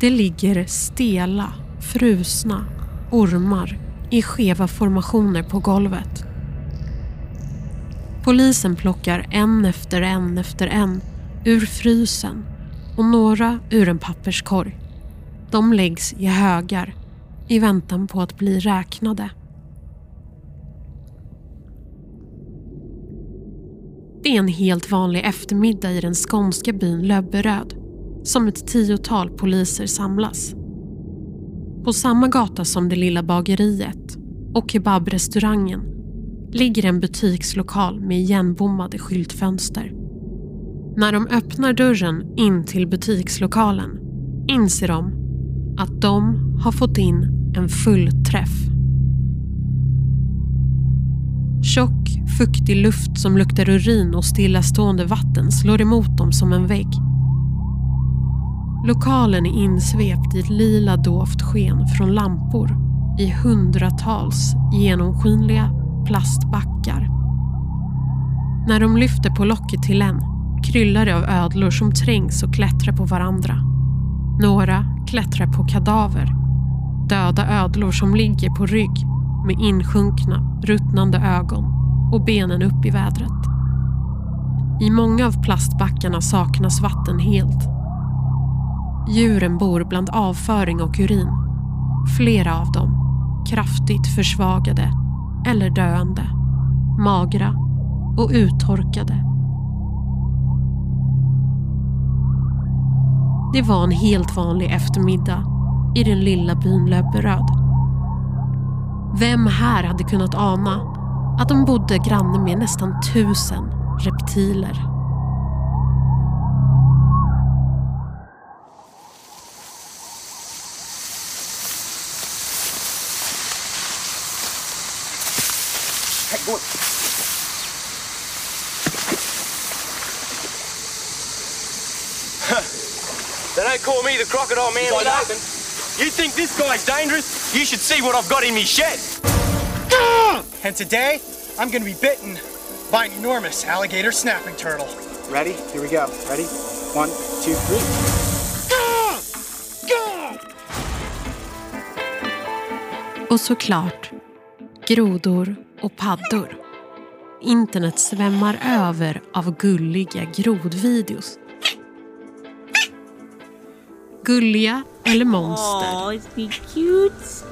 Det ligger stela, frusna ormar i skeva formationer på golvet. Polisen plockar en efter en efter en ur frysen och några ur en papperskorg. De läggs i högar i väntan på att bli räknade. Det är en helt vanlig eftermiddag i den skånska byn Löberöd som ett tiotal poliser samlas. På samma gata som det lilla bageriet och kebabrestaurangen ligger en butikslokal med igenbommade skyltfönster. När de öppnar dörren in till butikslokalen inser de att de har fått in en fullträff. Tjock, fuktig luft som luktar urin och stillastående vatten slår emot dem som en vägg. Lokalen är insvept i ett lila dovt sken från lampor i hundratals genomskinliga plastbackar. När de lyfter på locket till en kryllar det av ödlor som trängs och klättrar på varandra. Några klättrar på kadaver. Döda ödlor som ligger på rygg med insjunkna, ruttnande ögon och benen upp i vädret. I många av plastbackarna saknas vatten helt. Djuren bor bland avföring och urin. Flera av dem kraftigt försvagade eller döende, magra och uttorkade. Det var en helt vanlig eftermiddag i den lilla byn Löberöd. Vem här hade kunnat ana att de bodde granne med nästan tusen reptiler? Me the crocodile man with nothing. You think this guy's dangerous? You should see what I've got in me shed. Ah! And today, I'm gonna be bitten by an enormous alligator snapping turtle. Ready? Here we go. Ready? One, two, three. Ah! Och såklart grodor och paddor. Internet svämmar över av gulliga grodvideos. Gulliga eller monster. Oh, isn't he cute?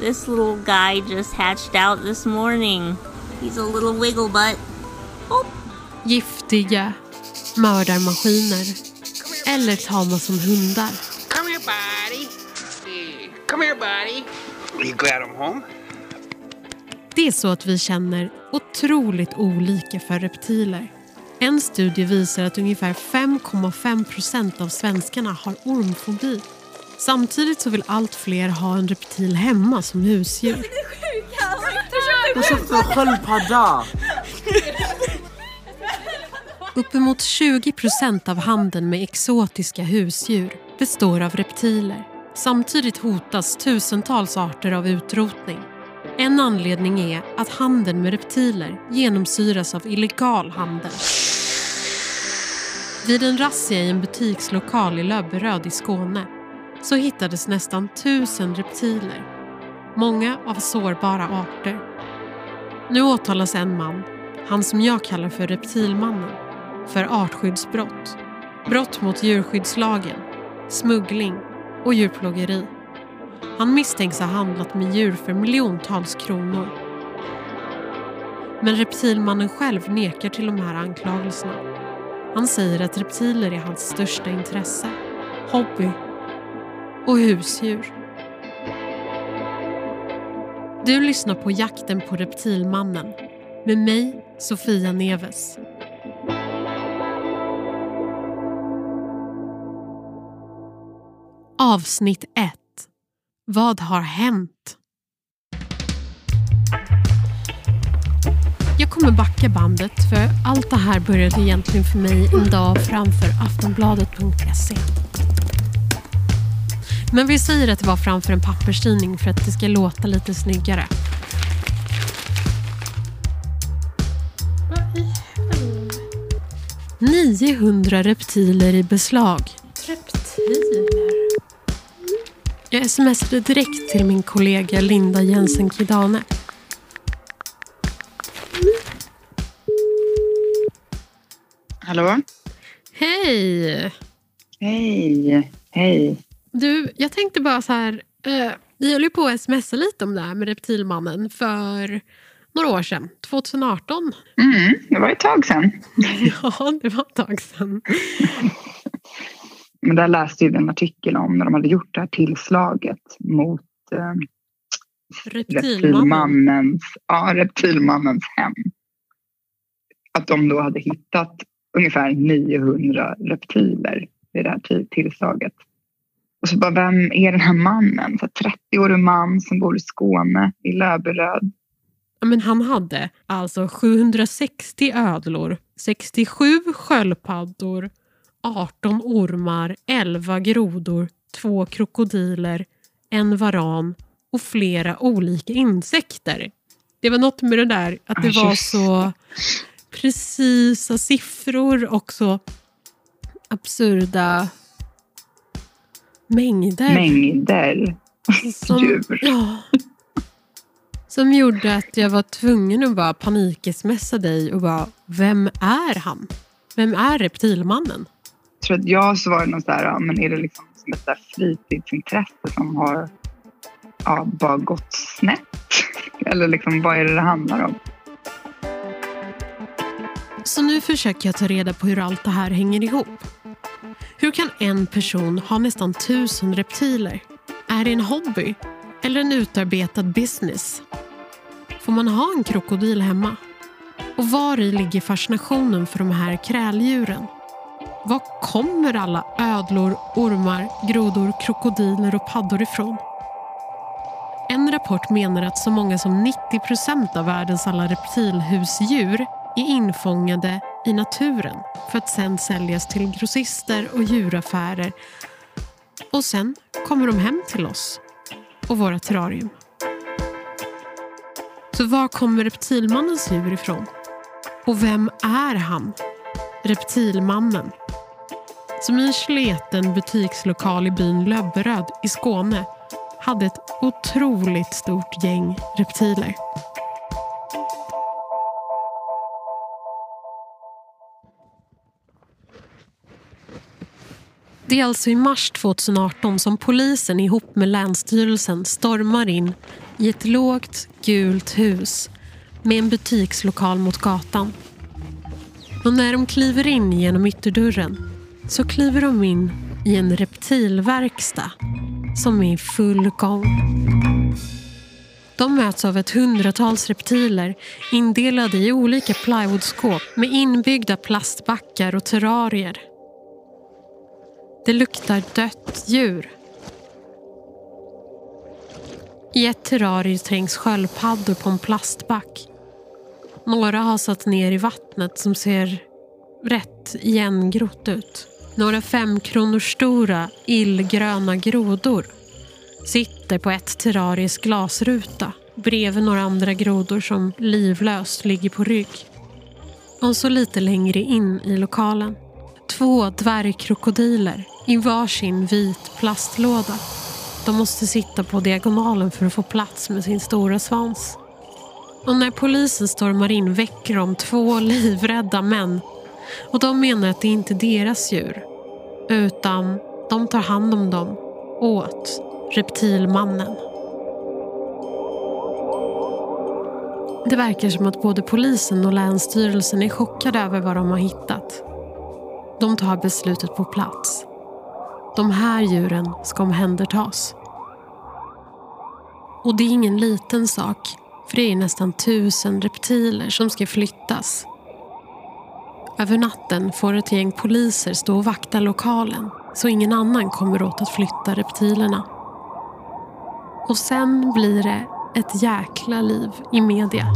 This little guy just hatched out this morning. He's a little wiggle butt. Oh, Giftiga mördarmaskiner. Eller tama som hundar. Come here, buddy. Come here, buddy. Are you glad I'm home? Det är så att vi känner otroligt olika för reptiler. En studie visar att ungefär 5,5 procent av svenskarna har ormfobi. Samtidigt så vill allt fler ha en reptil hemma som husdjur. Jag köpte en sköldpadda. Uppemot 20 procent av handeln med exotiska husdjur består av reptiler. Samtidigt hotas tusentals arter av utrotning. En anledning är att handeln med reptiler genomsyras av illegal handel. Vid en razzia i en butikslokal i Löberöd i Skåne så hittades nästan tusen reptiler. Många av sårbara arter. Nu åtalas en man, han som jag kallar för reptilmannen, för artskyddsbrott, brott mot djurskyddslagen, smuggling och djurplågeri. Han misstänks ha handlat med djur för miljontals kronor. Men reptilmannen själv nekar till de här anklagelserna. Han säger att reptiler är hans största intresse, hobby och husdjur. Du lyssnar på Jakten på reptilmannen med mig, Sofia Neves. Avsnitt 1. Vad har hänt? Kommer backa bandet för allt det här började egentligen för mig en dag framför aftonbladet.se. Men vi säger att det var framför en papperstidning för att det ska låta lite snyggare. Vad i helvete? 900 reptiler i beslag. Reptiler? Jag smsade direkt till min kollega Linda Jensen Kidane. Hallå? Hej! Hej. Hej. Du, jag tänkte bara så här. Eh, vi höll ju på att smsa lite om det här med Reptilmannen för några år sedan. 2018. Mm, det var ett tag sedan. Ja, det var ett tag sedan. Men där läste jag en artikel om när de hade gjort det här tillslaget mot eh, Reptilmannen. reptilmannens, ja, reptilmannens hem. Att de då hade hittat ungefär 900 reptiler vid det här till- tillslaget. Och så bara, vem är den här mannen? Så 30-årig man som bor i Skåne, i Löberöd. Ja, men han hade alltså 760 ödlor, 67 sköldpaddor, 18 ormar, 11 grodor, två krokodiler, en varan och flera olika insekter. Det var något med det där att det Ah, var så precisa siffror och så absurda mängder. Mängder som, djur. Ja. Som gjorde att jag var tvungen att bara panikesmessa dig och bara, vem är han? Vem är reptilmannen? Jag tror att jag så var det något där, ja, men är det liksom som ett där fritidsintresse som har ja, bara gått snett? Eller liksom, vad är det det handlar om? Så nu försöker jag ta reda på hur allt det här hänger ihop. Hur kan en person ha nästan tusen reptiler? Är det en hobby? Eller en utarbetad business? Får man ha en krokodil hemma? Och var i ligger fascinationen för de här kräldjuren? Var kommer alla ödlor, ormar, grodor, krokodiler och paddor ifrån? En rapport menar att så många som 90 procent av världens alla reptilhusdjur är infångade i naturen för att sen säljas till grossister och djuraffärer. Och sen kommer de hem till oss och våra terrarium. Så var kommer reptilmannens djur ifrån? Och vem är han? Reptilmannen. Som i en sleten butikslokal i byn Löberöd i Skåne hade ett otroligt stort gäng reptiler. Det är alltså i mars 2018 som polisen ihop med Länsstyrelsen stormar in i ett lågt gult hus med en butikslokal mot gatan. Och när de kliver in genom ytterdörren så kliver de in i en reptilverkstad som är i full gång. De möts av ett hundratals reptiler indelade i olika plywoodskåp med inbyggda plastbackar och terrarier. Det luktar dött djur. I ett terrarium trängs sköldpaddor på en plastback. Några har satt ner i vattnet som ser rätt igengrott ut. Några femkronors stora illgröna grodor sitter på ett terraries glasruta bredvid några andra grodor som livlöst ligger på rygg. Och så lite längre in i lokalen. Två dvärgkrokodiler i varsin vit plastlåda. De måste sitta på diagonalen för att få plats med sin stora svans. Och när polisen stormar in väcker de två livrädda män. Och de menar att det inte är deras djur. Utan de tar hand om dem åt reptilmannen. Det verkar som att både polisen och Länsstyrelsen är chockade över vad de har hittat. De tar beslutet på plats. De här djuren ska omhändertas. Och det är ingen liten sak, för det är nästan tusen reptiler som ska flyttas. Över natten får ett gäng poliser stå och vakta lokalen så ingen annan kommer åt att flytta reptilerna. Och sen blir det ett jäkla liv i media.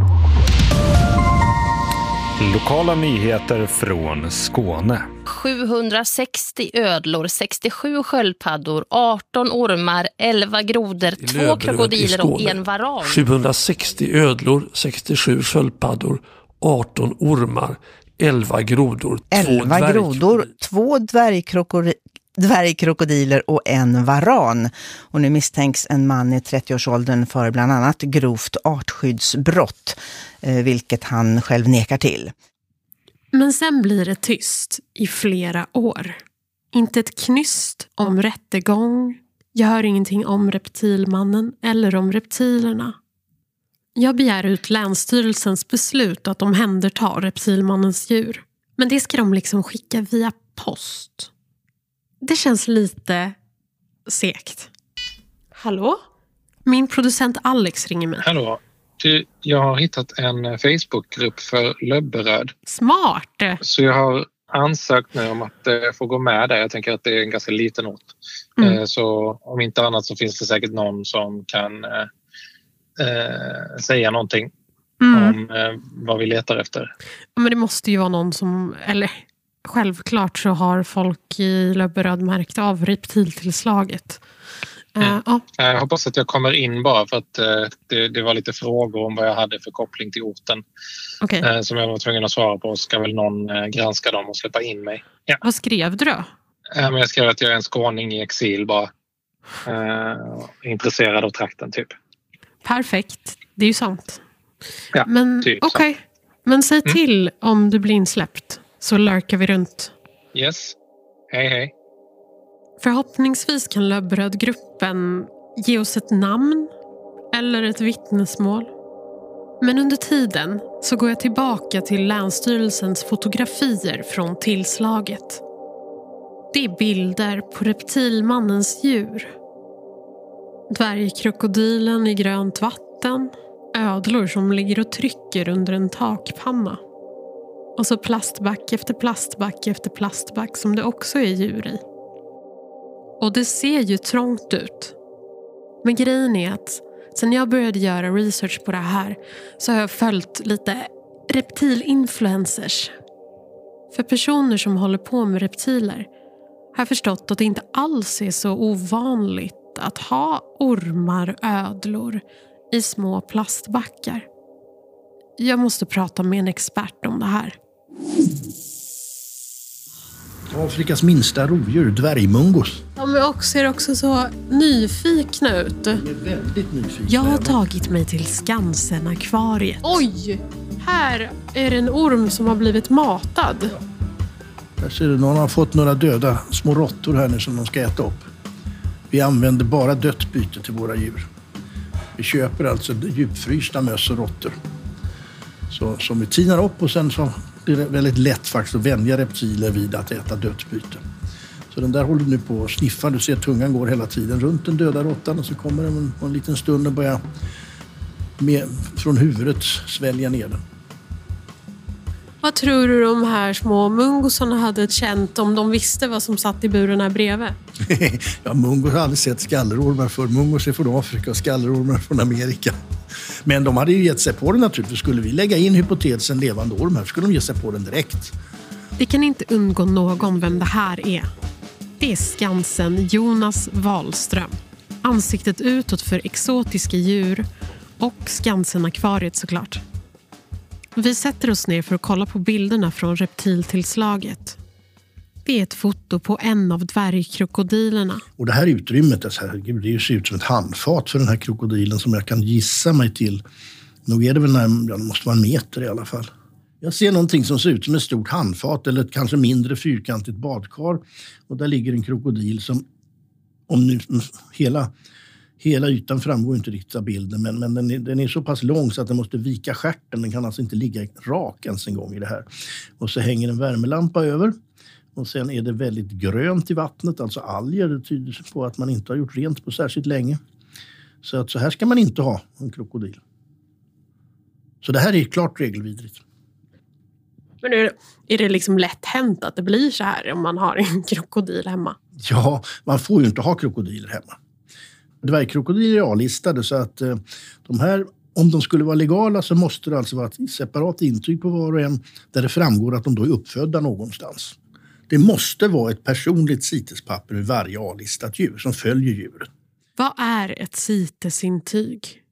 Lokala nyheter från Skåne. 760 ödlor, 67 sköldpaddor, 18 ormar, 11 grodor, I två Löberöd i krokodiler och en varan. 760 ödlor, 67 sköldpaddor, 18 ormar, 11 grodor, två 11 dvärg- grodor, två dvärgkrokodiler dvärgkrokodiler och en varan. Och nu misstänks en man i 30-årsåldern för bland annat grovt artskyddsbrott, vilket han själv nekar till. Men sen blir det tyst i flera år. Inte ett knyst om rättegång. Jag hör ingenting om reptilmannen eller om reptilerna. Jag begär ut Länsstyrelsens beslut att omhänderta reptilmannens djur. Men det ska de liksom skicka via post. Det känns lite segt. Hallå? Min producent Alex ringer mig. Hallå. Du, jag har hittat en Facebookgrupp för Löbberöd. Smart! Så jag har ansökt nu om att eh, få gå med där. Jag tänker att det är en ganska liten ort. Mm. Eh, så om inte annat så finns det säkert någon som kan eh, eh, säga någonting Mm. om eh, vad vi letar efter. Ja, Men det måste ju vara någon som... Eller självklart så har folk i Löberöd märkt av reptiltillslaget. Eh, ja. Jag hoppas att jag kommer in bara för att eh, det, det var lite frågor om vad jag hade för koppling till orten eh, som jag var tvungen att svara på. Ska väl någon eh, granska dem och släppa in mig? Ja. Vad skrev du då? Eh, jag skrev att jag är en skåning i exil bara. Eh, intresserad av trakten typ. Perfekt. Det är ju sant. Ja, Men typ okej. så. Men säg Mm. till om du blir insläppt. Så lurkar vi runt. Yes. Hej hej. Förhoppningsvis kan Löberödgruppen ge oss ett namn eller ett vittnesmål. Men under tiden så går jag tillbaka till Länsstyrelsens fotografier från tillslaget. Det är bilder på reptilmannens djur. Dvärgkrokodilen i grönt vatten. Ödlor som ligger och trycker under en takpanna. Och så plastback efter plastback efter plastback som det också är djur i. Och det ser ju trångt ut. Men grejen är att sen jag började göra research på det här så har jag följt lite reptilinfluencers. För personer som håller på med reptiler har jag förstått att det inte alls är så ovanligt att ha ormar, ödlor i små plastbackar. Jag måste prata med en expert om det här. Afrikas minsta rovdjur, dvärgmungos. De är också, ser också så nyfikna ut. Väldigt nyfikna. Jag har tagit mig till Skansen-akvariet. Oj! Här är det en orm som har blivit matad. Där ser du, någon har fått några döda små råttor här nu som de ska äta upp. Vi använder bara dött byte till våra djur. Vi köper alltså djupfrysta möss och råttor. Så, som vi tinar upp och sen så det väldigt lätt faktiskt att vänja reptiler vid att äta dött byte. Så den där håller nu på att sniffa. Du ser tungan går hela tiden runt den döda råttan och så kommer den på en liten stund och börjar med, från huvudet svälja ner den. Vad tror du de här små mungosarna hade känt om de visste vad som satt i buren här bredvid? ja, mungos har aldrig sett skallerormar för Mungos är från Afrika och skallerormar från Amerika. Men de hade ju gett sig på den naturligtvis. Skulle vi lägga in hypotesen levande orm här skulle de ge sig på den direkt. Det kan inte undgå någon vem det här är. Det är Skansen Jonas Wahlström. Ansiktet utåt för exotiska djur och Skansen-akvariet såklart. Vi sätter oss ner för att kolla på bilderna från reptiltillslaget. Det är ett foto på en av dvärgkrokodilerna. Och det här utrymmet, alltså, herregud, det ser ut som ett handfat för den här krokodilen som jag kan gissa mig till. Nog är det väl närmare, ja, det måste vara en meter i alla fall. Jag ser någonting som ser ut som ett stort handfat eller ett kanske mindre fyrkantigt badkar. Och där ligger en krokodil som, om nu mm, hela, hela ytan framgår inte riktigt av bilden, men, men den, är, den är så pass lång så att den måste vika stjärten. Den kan alltså inte ligga rak ens en gång i det här. Och så hänger en värmelampa över. Och sen är det väldigt grönt i vattnet, alltså alger. Det tyder på att man inte har gjort rent på särskilt länge. Så att så här ska man inte ha en krokodil. Så det här är klart regelvidrigt. Men är det, är det liksom lätt hänt att det blir så här om man har en krokodil hemma? Ja, man får ju inte ha krokodiler hemma. Dvärgkrokodiler är A-listade så att eh, de här, om de skulle vara legala så måste det alltså vara ett separat intyg på var och en där det framgår att de då är uppfödda någonstans. Det måste vara ett personligt sitespapper ur varje A-listat djur som följer djuret. Vad är ett CITES-intyg?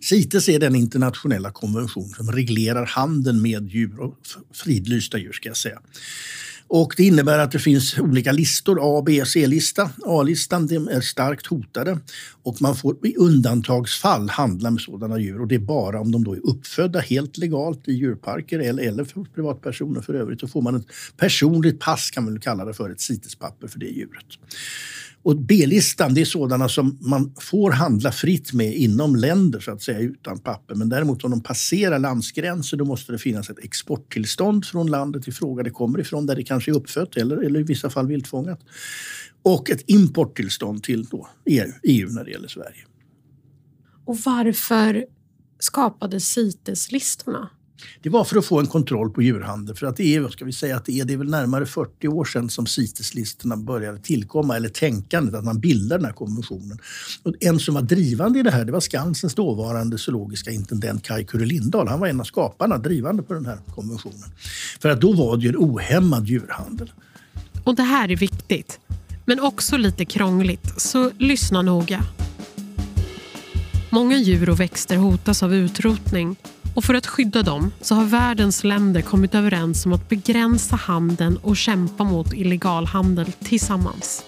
CITES är den internationella konvention som reglerar handeln med djur och fridlysta djur ska jag säga. Och det innebär att det finns olika listor, A, B, C-lista. A-listan är starkt hotade och man får i undantagsfall handla med sådana djur och det är bara om de då är uppfödda helt legalt i djurparker eller, eller för privatpersoner för övrigt. Då får man ett personligt pass kan man väl kalla det för, ett citespapper för det djuret. Och B-listan det är sådana som man får handla fritt med inom länder så att säga utan papper. Men däremot om de passerar landsgränser då måste det finnas ett exporttillstånd från landet i fråga det kommer ifrån där det kanske är uppfött eller, eller i vissa fall viltfångat. Och ett importtillstånd till då EU, EU när det gäller Sverige. Och varför skapades CITES-listorna? Det var för att få en kontroll på djurhandel. För att det är, ska vi säga att det är, det är väl närmare 40 år sedan som CITES-listorna började tillkomma, eller tänkandet att man bildar den här konventionen. Och en som var drivande i det här, det var Skansens dåvarande zoologiska intendent Kaj Kurre Lindahl. Han var en av skaparna, drivande på den här konventionen. För att då var det ju en ohämmad djurhandel. Och det här är viktigt, men också lite krångligt, så lyssna noga. Många djur och växter hotas av utrotning och för att skydda dem så har världens länder kommit överens om att begränsa handeln och kämpa mot illegal handel tillsammans.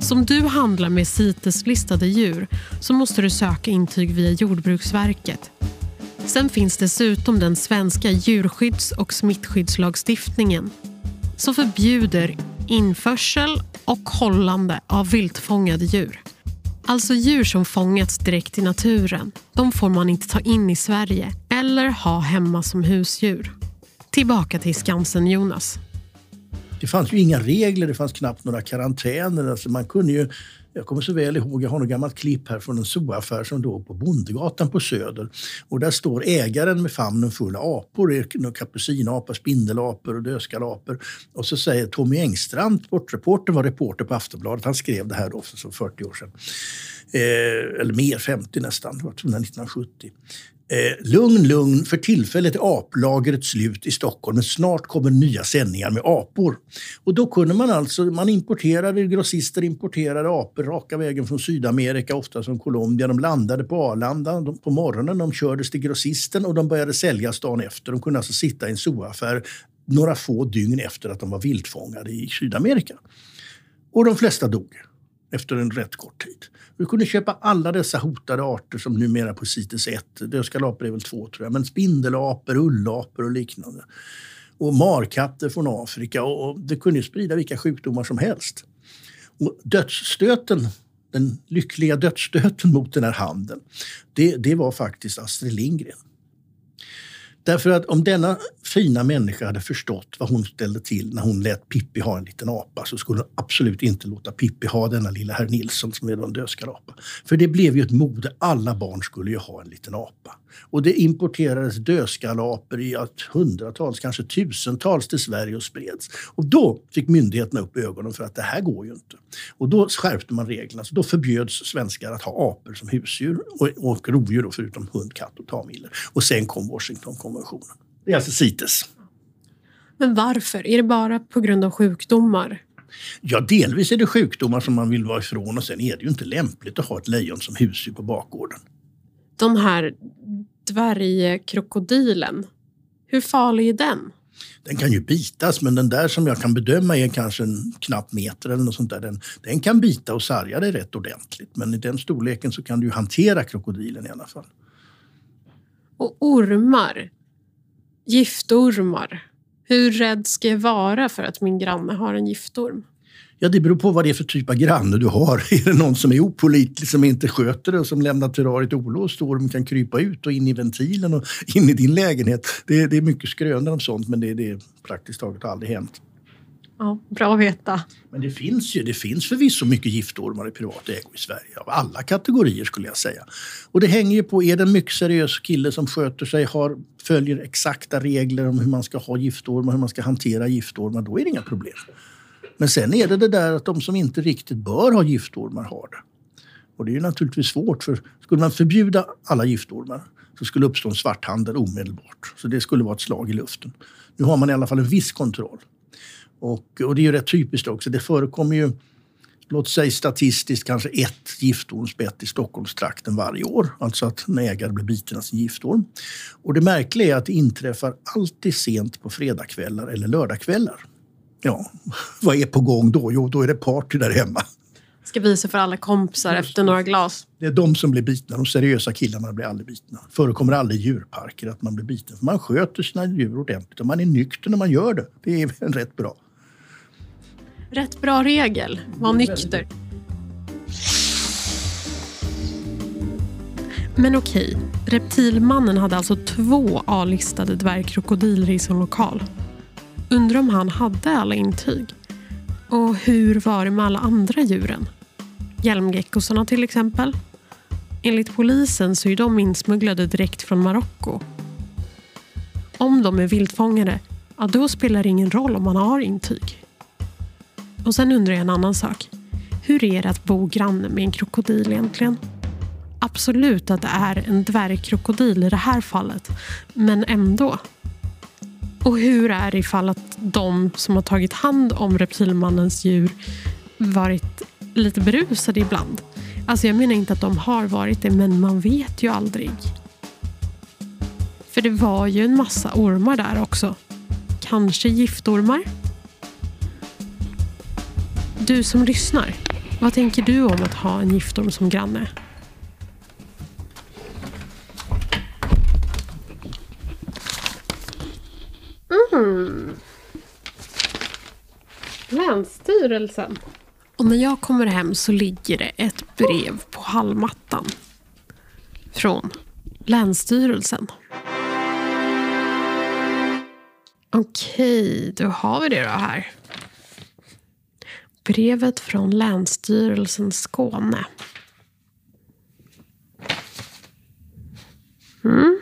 Som du handlar med CITES-listade djur så måste du söka intyg via Jordbruksverket. Sen finns dessutom den svenska djurskydds och smittskyddslagstiftningen som förbjuder införsel och hållande av viltfångade djur. Alltså djur som fångats direkt i naturen. De får man inte ta in i Sverige eller ha hemma som husdjur. Tillbaka till Skansen, Jonas. Det fanns ju inga regler, det fanns knappt några karantäner. Alltså man kunde ju, jag kommer så väl ihåg, jag har något gammalt klipp här från en zooaffär som låg på Bondegatan på Söder. Och där står ägaren med famnen full av apor, kapucinapor, spindelapor och dödskalapor. Och så säger Tommy Engstrand, sportreporter, var reporter på Aftonbladet, han skrev det här då för 40 år sedan. Eh, eller mer, 50 nästan, det var 1970. Eh, lugn, lugn. För tillfället är aplagret slut i Stockholm men snart kommer nya sändningar med apor. Och då kunde man alltså, man importerade, grossister importerade apor raka vägen från Sydamerika, ofta från Colombia. De landade på Arlanda de, på morgonen, de kördes till grossisten och de började säljas dagen efter. De kunde alltså sitta i en zooaffär några få dygn efter att de var viltfångade i Sydamerika. Och de flesta dog efter en rätt kort tid. Vi kunde köpa alla dessa hotade arter som numera på CITES 1, dödskalapor är väl två tror jag, men spindelapor, ullapor och liknande. Och markatter från Afrika och det kunde sprida vilka sjukdomar som helst. Och dödsstöten, den lyckliga dödsstöten mot den här handeln, det, det var faktiskt Astrid Lindgren. Därför att om denna fina människa hade förstått vad hon ställde till när hon lät Pippi ha en liten apa så skulle hon absolut inte låta Pippi ha denna lilla herr Nilsson som är en dödskalapa. För det blev ju ett mode. Alla barn skulle ju ha en liten apa. Och det importerades dödskalapor i hundratals, kanske tusentals till Sverige och spreds. Och då fick myndigheterna upp ögonen för att det här går ju inte. Och då skärpte man reglerna. Så då förbjöds svenskar att ha apor som husdjur och, och rovdjur då, förutom hund, katt och tamiller. Och sen kom Washingtonkonventionen. Det är alltså CITES. Men varför? Är det bara på grund av sjukdomar? Ja, delvis är det sjukdomar som man vill vara ifrån och sen är det ju inte lämpligt att ha ett lejon som husdjur på bakgården. Den här dvärgkrokodilen, hur farlig är den? Den kan ju bitas, men den där som jag kan bedöma är kanske en knapp meter eller något sånt där. Den, den kan bita och sarga dig rätt ordentligt. Men i den storleken så kan du hantera krokodilen i alla fall. Och ormar, Giftormar. Hur rädd ska jag vara för att min granne har en giftorm? Ja, det beror på vad det är för typ av granne du har. Är det någon som är opolitlig, som inte sköter det och som lämnar terrariet olåst och ormen kan krypa ut och in i ventilen och in i din lägenhet. Det, det är mycket skrönor om sånt, men det, det är praktiskt taget aldrig hänt. Ja, bra att veta. Men det finns ju det finns förvisso mycket giftormar i privat ägo i Sverige. Av alla kategorier skulle jag säga. Och det hänger ju på, är det en mycket seriös kille som sköter sig, har, följer exakta regler om hur man ska ha giftormar, hur man ska hantera giftormar, då är det inga problem. Men sen är det det där att de som inte riktigt bör ha giftormar har det. Och det är ju naturligtvis svårt, för skulle man förbjuda alla giftormar så skulle det uppstå en svarthandel omedelbart. Så det skulle vara ett slag i luften. Nu har man i alla fall en viss kontroll. Och, och det är ju rätt typiskt också. Det förekommer ju, låt säga statistiskt, kanske ett giftormsbett i Stockholmstrakten varje år. Alltså att en ägare blir biten av sin giftorm. Och det märkliga är att det inträffar alltid sent på fredagskvällar eller lördagskvällar ja, vad är på gång då? Jo, då är det party där hemma. Ska visa för alla kompisar efter några glas. Det är de som blir bitna. De seriösa killarna blir aldrig bitna. förekommer aldrig i djurparker att man blir biten. För man sköter sina djur ordentligt och man är nykter när man gör det. Det är väl rätt bra. Rätt bra regel. Var nykter. Men okej, reptilmannen hade alltså två A-listade dvärgkrokodiler i sin lokal. Undrar om han hade alla intyg? Och hur var det med alla andra djuren? Hjälmgeckosarna till exempel. Enligt polisen så är de insmugglade direkt från Marocko. Om de är viltfångade, ja då spelar det ingen roll om man har intyg. Och sen undrar jag en annan sak. Hur är det att bo granne med en krokodil egentligen? Absolut att det är en dvärgkrokodil i det här fallet, men ändå. Och hur är det ifall att de som har tagit hand om reptilmannens djur varit lite berusade ibland? Alltså jag menar inte att de har varit det, men man vet ju aldrig. För det var ju en massa ormar där också. Kanske giftormar? Du som lyssnar, vad tänker du om att ha en giftorm som granne? Mm styrelsen. Och när jag kommer hem så ligger det ett brev på hallmattan. Från Länsstyrelsen. Okej, då har vi det då här. Brevet från Länsstyrelsen Skåne. Mm.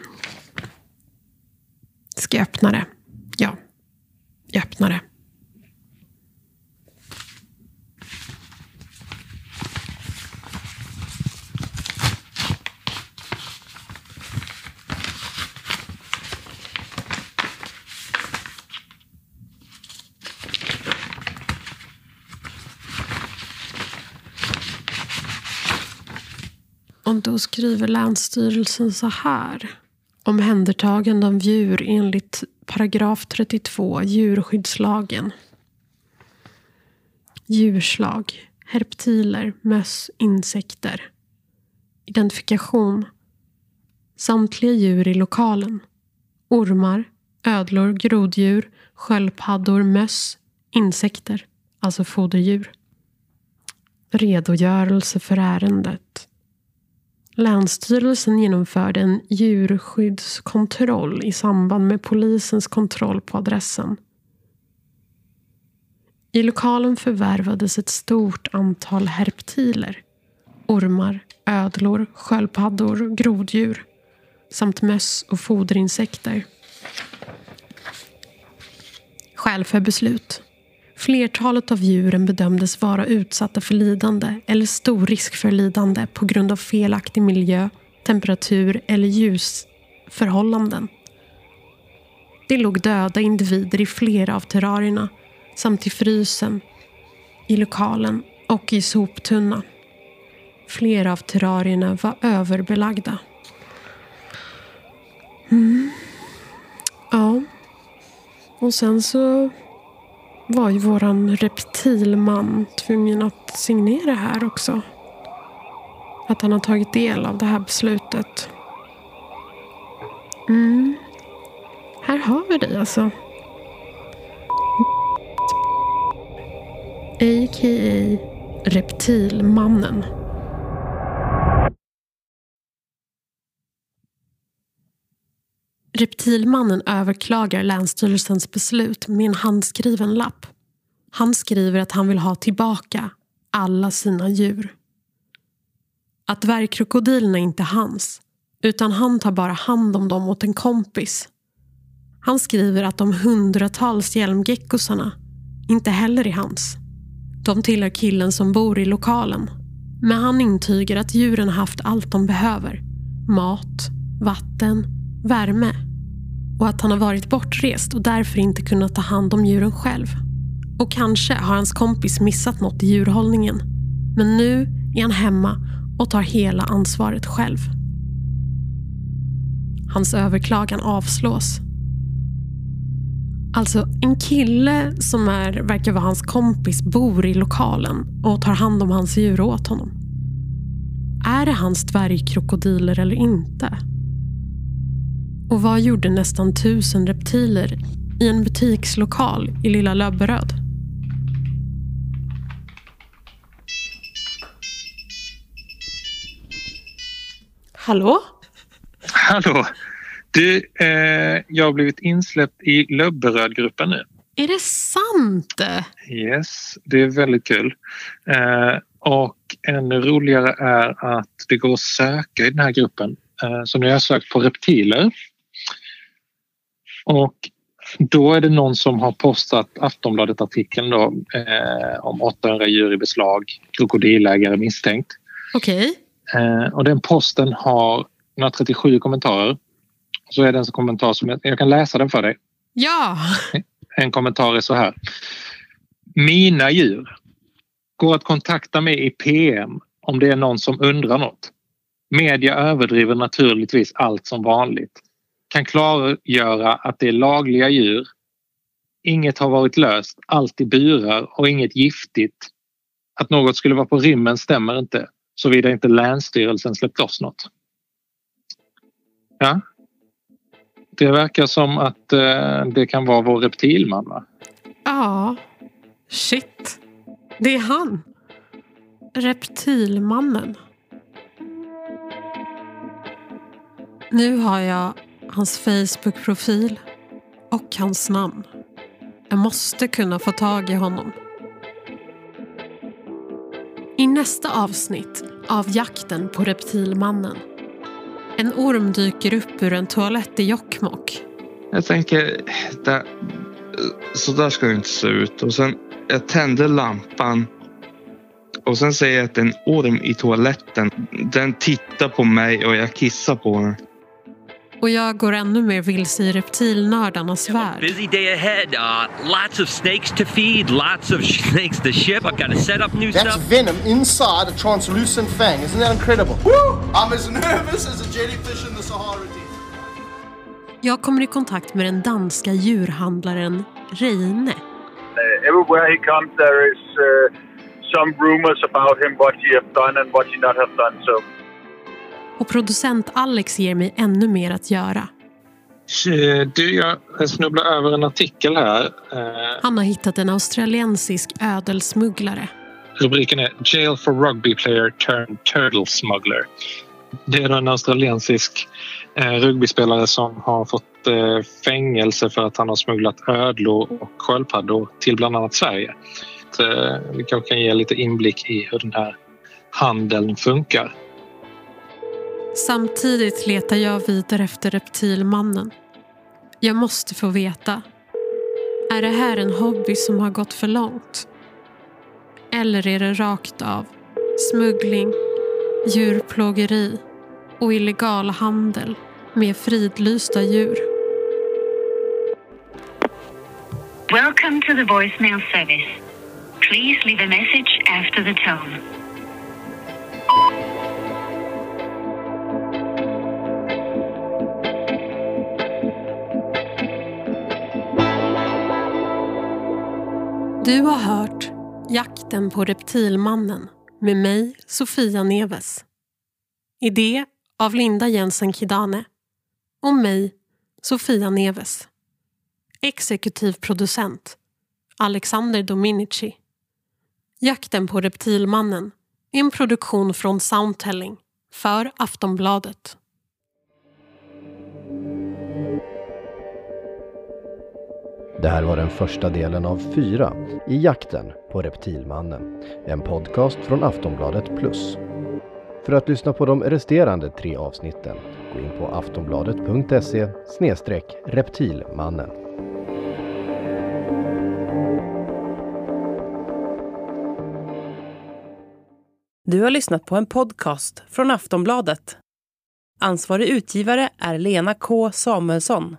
Ska jag öppna det? Ja, jag öppnar det. Och då skriver Länsstyrelsen så här. Omhändertagande av djur enligt paragraf 32 djurskyddslagen. Djurslag, herptiler, möss, insekter. Identifikation. Samtliga djur i lokalen. Ormar, ödlor, groddjur, sköldpaddor, möss, insekter, alltså foderdjur. Redogörelse för ärendet. Länsstyrelsen genomförde en djurskyddskontroll i samband med polisens kontroll på adressen. I lokalen förvärvades ett stort antal herptiler. Ormar, ödlor, sköldpaddor, groddjur samt möss och foderinsekter. Skäl för beslut. Flertalet av djuren bedömdes vara utsatta för lidande eller stor risk för lidande på grund av felaktig miljö, temperatur eller ljusförhållanden. Det låg döda individer i flera av terrarierna samt i frysen, i lokalen och i soptunna. Flera av terrarierna var överbelagda. Mm. Ja. Och sen så var ju våran reptilman tvungen att signera här också. Att han har tagit del av det här beslutet. Mm. Här har vi dig alltså. A.k.a. Reptilmannen. Reptilmannen överklagar Länsstyrelsens beslut med en handskriven lapp. Han skriver att han vill ha tillbaka alla sina djur. Att dvärgkrokodilerna inte är hans, utan han tar bara hand om dem åt en kompis. Han skriver att de hundratals hjälmgeckosarna inte heller är hans. De tillhör killen som bor i lokalen. Men han intygar att djuren har haft allt de behöver. Mat, vatten, värme och att han har varit bortrest och därför inte kunnat ta hand om djuren själv. Och kanske har hans kompis missat något i djurhållningen. Men nu är han hemma och tar hela ansvaret själv. Hans överklagan avslås. Alltså en kille som är, verkar vara hans kompis bor i lokalen och tar hand om hans djur åt honom. Är det hans dvärgkrokodiler eller inte? Och vad gjorde nästan tusen reptiler i en butikslokal i Lilla Löberöd? Hallå? Hallå! Du, eh, jag har blivit insläppt i Löbberöd-gruppen nu. Är det sant? Yes, det är väldigt kul. Eh, och ännu roligare är att det går att söka i den här gruppen. Eh, så nu har jag sökt på reptiler. Och då är det någon som har postat Aftonbladet-artikeln då, eh, om 800 djur i beslag, krokodilägare misstänkt. Okej. Eh, och den posten har 137 kommentarer. Så är det en kommentar som jag, jag kan läsa den för dig. Ja! En kommentar är så här. Mina djur. Går att kontakta mig i PM om det är någon som undrar något. Media överdriver naturligtvis allt som vanligt. Kan klargöra att det är lagliga djur. Inget har varit löst, allt i burar och inget giftigt. Att något skulle vara på rymmen stämmer inte såvida inte Länsstyrelsen släppt loss något. Ja. Det verkar som att eh, det kan vara vår reptilman va? Ja. Shit. Det är han. Reptilmannen. Nu har jag hans Facebook-profil och hans namn. Jag måste kunna få tag i honom. I nästa avsnitt av Jakten på reptilmannen. En orm dyker upp ur en toalett i Jokkmokk. Jag tänker, där, så där ska det inte se ut. Och sen, jag tänder lampan. Och sen säger jag att det är en orm i toaletten. Den tittar på mig och jag kissar på den. Och jag går ännu mer vilse i reptilnördarnas värld. Busy day ahead. Uh, lots of snakes to feed, lots of snakes to ship. I've got to set up new That's stuff. venom inside a translucent fang. Isn't that incredible? Woo! I'm as nervous as a jellyfish in the Sahara Desert. Jag kommer i kontakt med den danska djurhandlaren Reine. Uh, everywhere he comes, there is uh, some rumors about him, what he have done and what he not have done. So Och producent Alex ger mig ännu mer att göra. Eh, Du, jag snubblar över en artikel här. Eh, Han har hittat en australiensisk ödelsmugglare. Rubriken är Jail for rugby player turned turtle smuggler. Det är då en australiensisk eh, rugbyspelare som har fått fängelse för att han har smugglat ödlor och sköldpaddor till bland annat Sverige. Så, vi kanske kan ge lite inblick i hur den här handeln funkar. Samtidigt letar jag vidare efter reptilmannen. Jag måste få veta. Är det här en hobby som har gått för långt? Eller är det rakt av smuggling, djurplågeri och illegal handel med fridlysta djur? Welcome to the voicemail service. Please leave a message after the tone. Du har hört Jakten på reptilmannen med mig, Sofia Neves. Idé av Linda Jensen Kidane och mig, Sofia Neves. Exekutiv producent Alexander Dominici. Jakten på reptilmannen är en produktion från Soundtelling för Aftonbladet. Det här var den första delen av fyra i Jakten på reptilmannen. En podcast från Aftonbladet Plus. För att lyssna på de resterande tre avsnitten, gå in på aftonbladet.se reptilmannen. Du har lyssnat på en podcast från Aftonbladet. Ansvarig utgivare är Lena K Samuelsson.